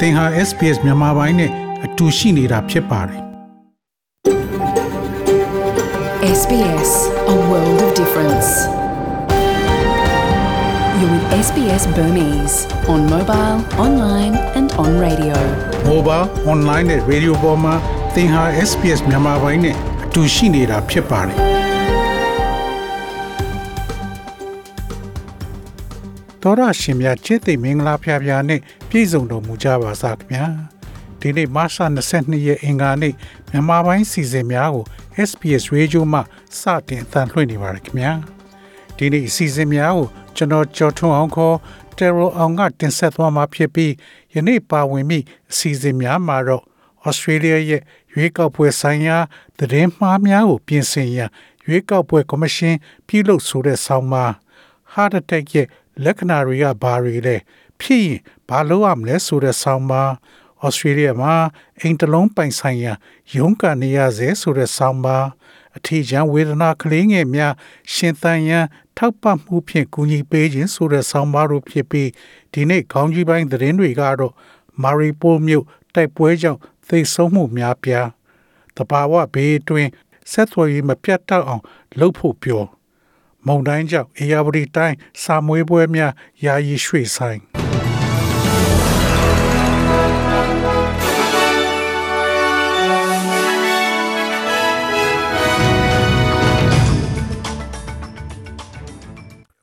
သင်ဟာ SPS မြန်မာပိုင်းနဲ့အတူရှိနေတာဖြစ်ပါတယ် SBS, a world of difference. You're with SBS Burmese on mobile, online, and on radio. mobile online နဲ့ radio ပေါ်မှာသင်ဟာ SPS မြန်မာပိုင်းနဲ့အတူရှိနေတာဖြစ်ပါတယ် တော်ရရှင်များချစ်သိမင်္ဂလာဖျားဖျားနဲ့ပြည့်စုံတော်မူကြပါစားခင်ဗျာဒီနေ့မတ်လ22ရက်အင်္ဂါနေ့မြန်မာပိုင်းစီစဉ်များကို SPS Radio မှစတင်အသံလွှင့်နေပါတယ်ခင်ဗျာဒီနေ့အစီအစဉ်များကိုကျွန်တော်ကျော်ထွန်းအောင်ခေါ်တယ်ရိုအောင်ကတင်ဆက်သွားမှာဖြစ်ပြီးယနေ့ပါဝင်မိအစီအစဉ်များမှာတော့ Australia ရဲ့ရွေးကောက်ပွဲဆိုင်ရာသတင်းမှားများကိုပြင်ဆင်ရန်ရွေးကောက်ပွဲကော်မရှင်ပြုလုပ်ဆိုတဲ့ဆောင်းပါး heart attack ရဲ့ လက္ခဏာတွေကဘာတွေလဲဖြစ်ရင်ဘာလုပ်ရမလဲဆိုတဲ့ဆောင်းပါးဩစတြေးလျမှာအိမ်တလုံးပိုင်ဆိုင်ရာရုန်းကန်နေရစေဆိုတဲ့ဆောင်းပါးအထီးကျန်ဝေဒနာကလေးငယ်များရှင်သန်ရန်ထောက်ပံ့မှုဖြင့်ကူညီပေးခြင်းဆိုတဲ့ဆောင်းပါးတို့ဖြစ်ပြီးဒီနေ့ခေါင်းကြီးပိုင်းသတင်းတွေကတော့မာရီပိုမြို့တိုက်ပွဲကြောင့်သေဆုံးမှုများပြားတဘာဝဘေးအတွင်းဆက်သွယ်ရေးမပြတ်တောက်အောင်လှုပ်ဖို့ပြော မုံတိုင်းကြောင့်အေယာဝတီတိုင်းစာမွေးပွဲများယာယီရွှေ့ဆိုင်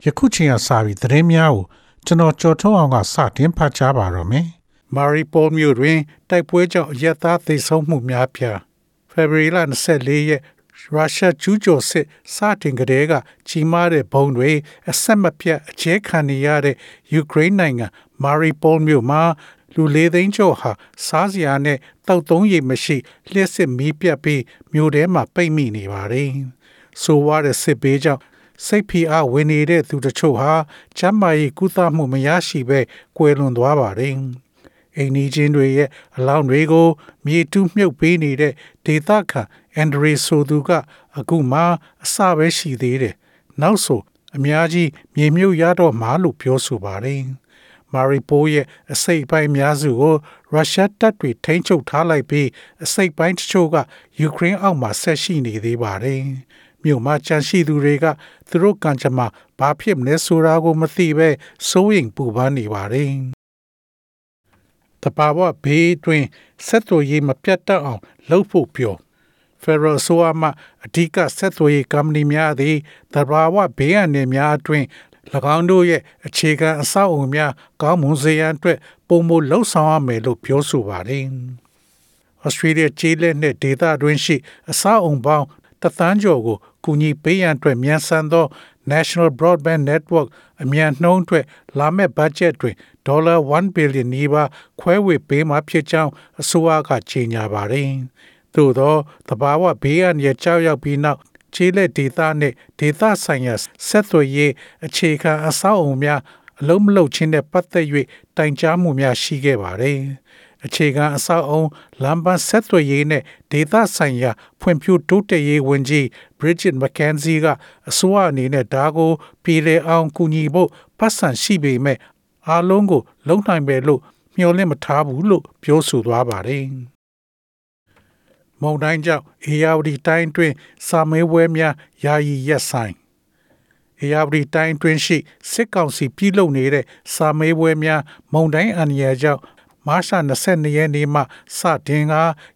ယခုချိန်ကစပြီးသတင်းများကိုကျွန်တော်ကြော်ထုတ်အောင်ကစတင်ဖတ်ကြားပါတော့မယ်။မာရီပိုမြို့တွင် တိုက်ပွဲကြောင့်အရက်သားသေဆုံးမှုများပြားဖေဖော်ဝါရီလ24ရက် ရုရှားကျူးကျော်စစ်စတင်ကလေးကကြီးမားတဲ့ဘုံတွေအဆက်မပြတ်အကျဲခံနေရတဲ့ယူကရိန်းနိုင်ငံမာရီပိုမြို့မှာလူလေးသိန်းကျော်ဟာစားစရာနဲ့တောက်သုံးရည်မရှိလျှက်စစ်မီးပြတ်ပြီးမြို့ထဲမှာပိတ်မိနေပါတယ်။ဆိုဝါတဲ့စစ်ဘေးကြောင့်စိတ်ဖိအားဝင်နေတဲ့သူတချို့ဟာကျန်းမာရေးကုသမှုမရရှိဘဲကွယ်လွန်သွားပါတယ်။ အိမ်နီးချင်းတွေရဲ့အလောင်းတွေကို မြေတူးမြုပ်ပေးနေတဲ့ဒေသခံအန်ဒရီဆိုသူက အခုမှအစပဲရှိသေးတယ်။နောက်ဆိုအများကြီးမြေမြုပ်ရတော့မှလို့ပြောဆိုပါတယ်။မာရီပိုရဲ့အစိတ်ပိုင်းများစုကိုရုရှားတပ်တွေထိန်းချုပ်ထားလိုက်ပြီးအစိတ်ပိုင်းတချို့ကယူကရိန်းအောက်မှာဆက်ရှိနေသေးပါတယ်။မြို့မှာကြန့်ရှိသူတွေကသူတို့ကံကြမ္မာဘာဖြစ်မလဲဆိုတာကိုမသိပဲစိုးရိမ်ပူပန်နေပါတယ်။ တပါဝဘေးတွင်ဆက်သွယ်ရေးမပြတ်တတ်အောင်လှုပ်ဖို့ပြော Federal ဆိုအမအဓိကဆက်သွယ်ရေးကုမ္ပဏီများသည်တဘာဝဘေးအန္တရာယ်များအတွင်း၎င်းတို့ရဲ့အခြေခံအဆောက်အအုံများကောင်းမွန်စေရန်အတွက်ပုံမလှုပ်ဆောင်ရမယ်လို့ပြောဆိုပါတယ်။ Australia ကျေးလက်နဲ့ဒေသတွင်းရှိအဆောက်အုံပေါင်းတသန်းကျော်ကိုကူညီပေးရန်အတွက်မြန်ဆန်သော National Broadband Network အမြန်နှုံးအတွက်လာမယ့်ဘတ်ဂျက်တွင်ဒေါ်လာ1ဘီလီယံနီးပါးခွဲဝေပေးမှာဖြစ်ကြောင်းအစိုးရကကြေညာပါတယ်။သို့သောတဘာဝဘေးအန္တရာယ်ကြောက်ရောက်ပြီးနောက်ခြေလက်ဒေသနှင့်ဒေသဆိုင်ရာဆက်သွယ်ရေးအခြေခံအဆောက်အအုံများအလုံးမလုံးချင်းနဲ့ပတ်သက်၍တိုင်ကြားမှုများရှိခဲ့ပါတယ်။ အခြေခံအဆောက်အုံလမ်းပန်းဆက်သွယ်ရေးနဲ့ဒေသဆိုင်ရာဖွံ့ဖြိုးတိုးတက်ရေးဝန်ကြီး Bridget McKenzie ကအစိုးရအနေနဲ့ဒါကိုပြည်လေအောင်ကူညီဖို့ပတ်စံရှိပေမဲ့အားလုံးကိုလုံနိုင်ပဲလို့မျှော်လင့်မထားဘူးလို့ပြောဆိုသွားပါတယ်။မုန်တိုင်းကြောင့်အေယာဝတီတိုင်းတွင်စာမေးပွဲများယာယီရက်ဆိုင်အေယာဝတီတိုင်းတွင်ရှိစစ်ကောင်စီပြည်လုပ်နေတဲ့စာမေးပွဲများမုန်တိုင်းအန္တရာယ်ကြောင့် မတ်လ22ရက်နေ့မှစတင်က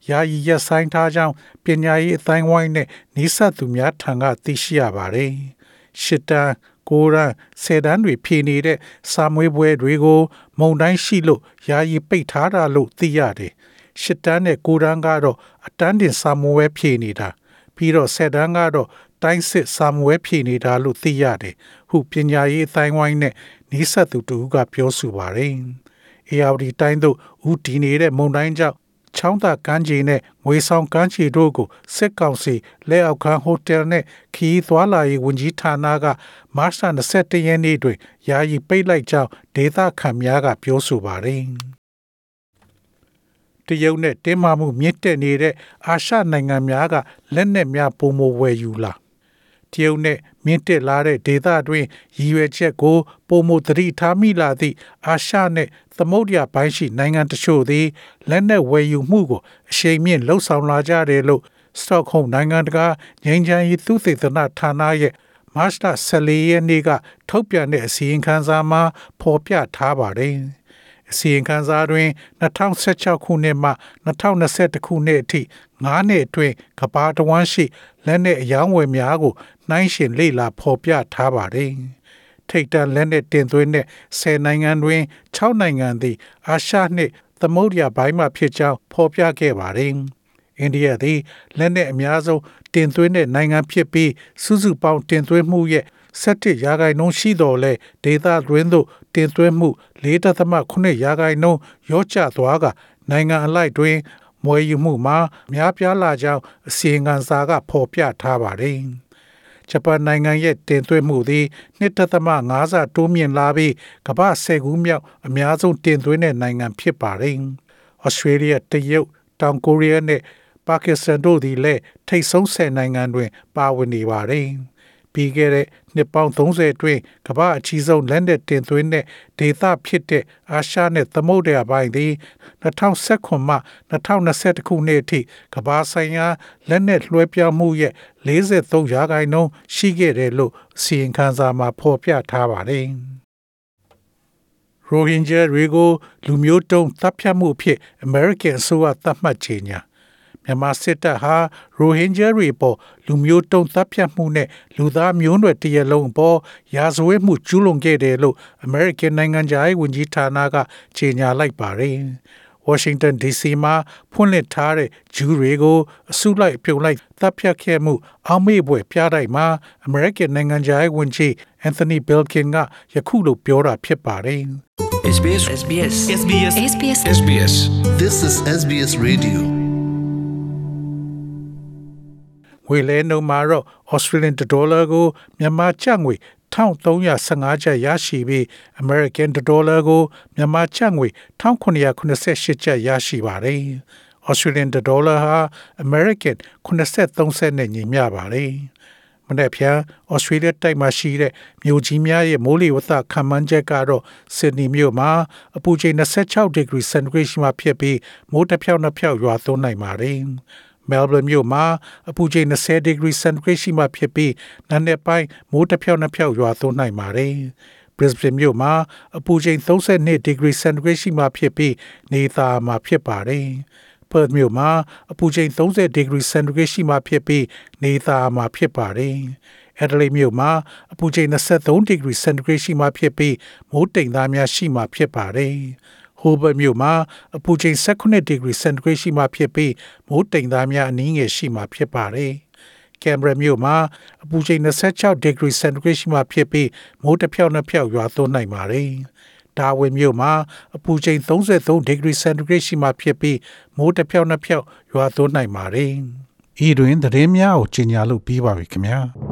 ယာယီရက်ဆိုင်ထားကြောင်းပညာရေးအတိုင်းဝိုင်းနဲ့နှိစက်သူများထံကသိရှိရပါတယ်။ရှစ်တန်းကိုရန်ဆယ်တန်းတွေဖြေနေတဲ့စာမွေးပွဲတွေကို မုံတိုင်းရှိလို့ယာယီပိတ်ထားတာလို့သိရတယ်။ရှစ်တန်းနဲ့ကိုရန်ကတော့အတန်းတင်စာမွေးဖြေနေတာပြီးတော့ဆယ်တန်းကတော့တိုင်းစစ်စာမွေးဖြေနေတာလို့သိရတယ်။ဟုပညာရေးအတိုင်းဝိုင်းနဲ့နှိစက်သူတူကပြောဆိုပါတယ်။ ARD တိုင်းတို့ဦးတည်နေတဲ့မုံတိုင်းကြောင့်ချောင်းသာကမ်းခြေနဲ့ငွေဆောင်ကမ်းခြေတို့ကိုစစ်ကောင်စီလက်အောက်ခံဟိုတယ်နဲ့ခီးသွားလာရေးဝန်ကြီးဌာနကမတ်လ21ရက်နေ့တွင်ယာယီပိတ်လိုက်ကြောင်းဒေသခံများကပြောဆိုပါတယ်။တရုတ်နဲ့တင်းမာမှုမြင့်တက်နေတဲ့အာရှနိုင်ငံများကလက်နက်များပုံမဝယ်ယူလာ တရုတ်နဲ့မြင့်တက်လာတဲ့ဒေသတွင်ရည်ရွယ်ချက်ကိုပုံမသတိထားမိလာသည့်အာရှနဲ့သမုဒ္ဒရာပိုင်းရှိနိုင်ငံတချို့သည်လက်နက်ဝယ်ယူမှုကိုအရှိန်မြင့်လှုံ့ဆော်လာကြတယ်လို့စတော့ဟုမ်နိုင်ငံတကာငြိမ်းချမ်းရေးသုတေသနဌာနရဲ့မတ်လ14ရက်နေ့ကထုတ်ပြန်တဲ့အစီရင်ခံစာမှာဖော်ပြထားပါတယ်။ အစီရင်ခံစာတွင်2016ခုနှစ်မှ2021ခုနှစ်အထိ9နှစ်အတွင်းကမ္ဘာတဝန်းရှိလက်နက်အယောင်းဝယ်များကိုနှိုင်းယှဉ်လေ့လာဖော်ပြထားပါတယ်။ထိတ်တန့်လက်နက်တင်သွင်းတဲ့10နိုင်ငံတွင်6နိုင်ငံသည်အာရှနှင့်သမုဒ္ဒရာဘိုင်းမှဖြစ်ကြောင်းဖော်ပြခဲ့ပါတယ်။အိန္ဒိယသည်လက်နက်အများဆုံးတင်သွင်းတဲ့နိုင်ငံဖြစ်ပြီးစုစုပေါင်းတင်သွင်းမှုရဲ့17ရာခိုင်နှုန်းရှိတော်လဲဒေသတွင်းသို့ တင်သွင်းမှု4.8ရာခိုင်နှုန်းရောကျသွားကနိုင်ငံအလိုက်တွင်မွေယူမှုမှာများပြားလာကြောင်းအစီရင်ခံစာကဖော်ပြထားပါတယ်။ဂျပန်နိုင်ငံရဲ့တင်သွင်းမှုသည်2.5ဆတိုးမြင့်လာပြီးကမ္ဘာဆယ်ခုမြောက်အများဆုံးတင်သွင်းတဲ့နိုင်ငံဖြစ်ပါတယ်။ဩစတြေးလျတရုတ်တောင်ကိုရီးယားနဲ့ပါကစ္စတန်တို့သည်လည်းထိတ်ဆုံးဆယ်နိုင်ငံတွင်ပါဝင်နေပါတယ်။ ပြီးခဲ့တဲ့နှစ်ပေါင်း30အတွင်းကမ္ဘာအကြီးဆုံးလက်နက်တင်သွင်းတဲ့ဒေသဖြစ်တဲ့အာရှနဲ့သမုဒ္ဒရာပိုင်းသည်2019မှ2021ခုနှစ်အထိကမ္ဘာဆိုင်ရာလက်နက်လွှဲပြောင်းမှုရဲ့43ရာခိုင်နှုန်းရှိခဲ့တယ်လို့စီရင်ခံစာမှာဖော်ပြထားပါတယ်။ရိုဟင်ဂျာတွေကိုလူမျိုးတုံးတပ်ဖြတ်မှုအဖြစ်အမေရိကန်အစိုးရသတ်မှတ်ကြေညာ မြန်မာစစ်တပ်ဟာရိုဟင်ဂျာတွေပေါ်လူမျိုးတုံးတပ်ဖြတ်မှုနဲ့လူသားမျိုးနွယ်တရလုံးပေါ်ရာဇဝတ်မှုကျူးလွန်ခဲ့တယ်လို့အမေရိကန်နိုင်ငံသားဝန်ကြီးဌာနကကြေညာလိုက်ပါတယ်။ Washington DC မှာဖွင့်လှစ်ထားတဲ့ဂျူးတွေကိုအစုလိုက်ပြုံလိုက်တပ်ဖြတ်ခဲ့မှုအောက်မေ့ပွဲပြတိုက်မှာ American နိုင်ငံသားဝန်ကြီး Anthony Blinken ကယခုလိုပြောတာဖြစ်ပါတယ် SBS SBS SBS SBS SBS This is SBS Radio. ငွေလဲနှုန်းမှာတော့ Australian dollar ကိုမြန်မာကျပ်ငွေ1315ကျပ်ရရှိပြီး American dollar ကိုမြန်မာကျပ်ငွေ1988ကျပ်ရရှိပါတယ်။ Australian dollar ဟာ American 83စက်နဲ့ညီမျှပါတယ်။မနေ့ဖြန်ဩစတြေးလျတိုက်မှာရှိတဲ့မြို့ကြီးများရဲ့မိုးလေဝသခန့်မှန်းချက်ကတော့ဆစ်ဒနီမြို့မှာအပူချိန်26 degree centigrade ရှိမှဖြစ်ပြီးမိုးတစ်ဖြောက်နှစ်ဖြောက်ရွာသွန်းနိုင်ပါတယ်။ Melbourne မြို့မှာအပူချိန်20 degree centigrade ရှိမှဖြစ်ပြီးနံနက်ပိုင်းမိုးတစ်ဖြောက်နှစ်ဖြောက်ရွာသွန်းနိုင်ပါတယ်။ Brisbane မြို့မှာအပူချိန်32 degree centigrade ရှိမှဖြစ်ပြီးနေသားမှာဖြစ်ပါတယ်။ Perth မြို့မှာအပူချိန်30 degree centigrade ရှိမှဖြစ်ပြီးနေသားမှာဖြစ်ပါတယ်။ Adelaide မြို့မှာအပူချိန်23 degree centigrade ရှိမှဖြစ်ပြီးမိုးတိမ်သားများရှိမှဖြစ်ပါတယ်။ Hobart မြို့မှာအပူချိန်18 degree centigrade ရှိမှဖြစ်ပြီးမိုးတိမ်သားများအနည်းငယ်ရှိမှဖြစ်ပါတယ်။ Canberra မြို့မှာအပူချိန်26 degree centigrade ရှိမှဖြစ်ပြီးမိုးတစ်ဖြောက်နှစ်ဖြောက်ရွာသွန်းနိုင်ပါတယ်။ဒါဝင်မြို့မှာအပူချိန်33 degree centigrade ရှိမှဖြစ်ပြီးမိုးတစ်ဖြောက်နှစ်ဖြောက်ရွာသွန်းနိုင်ပါတယ်။ဤတွင်သတင်းများကိုကြီးညာလို့ပြီးပါပြီခင်ဗျာ။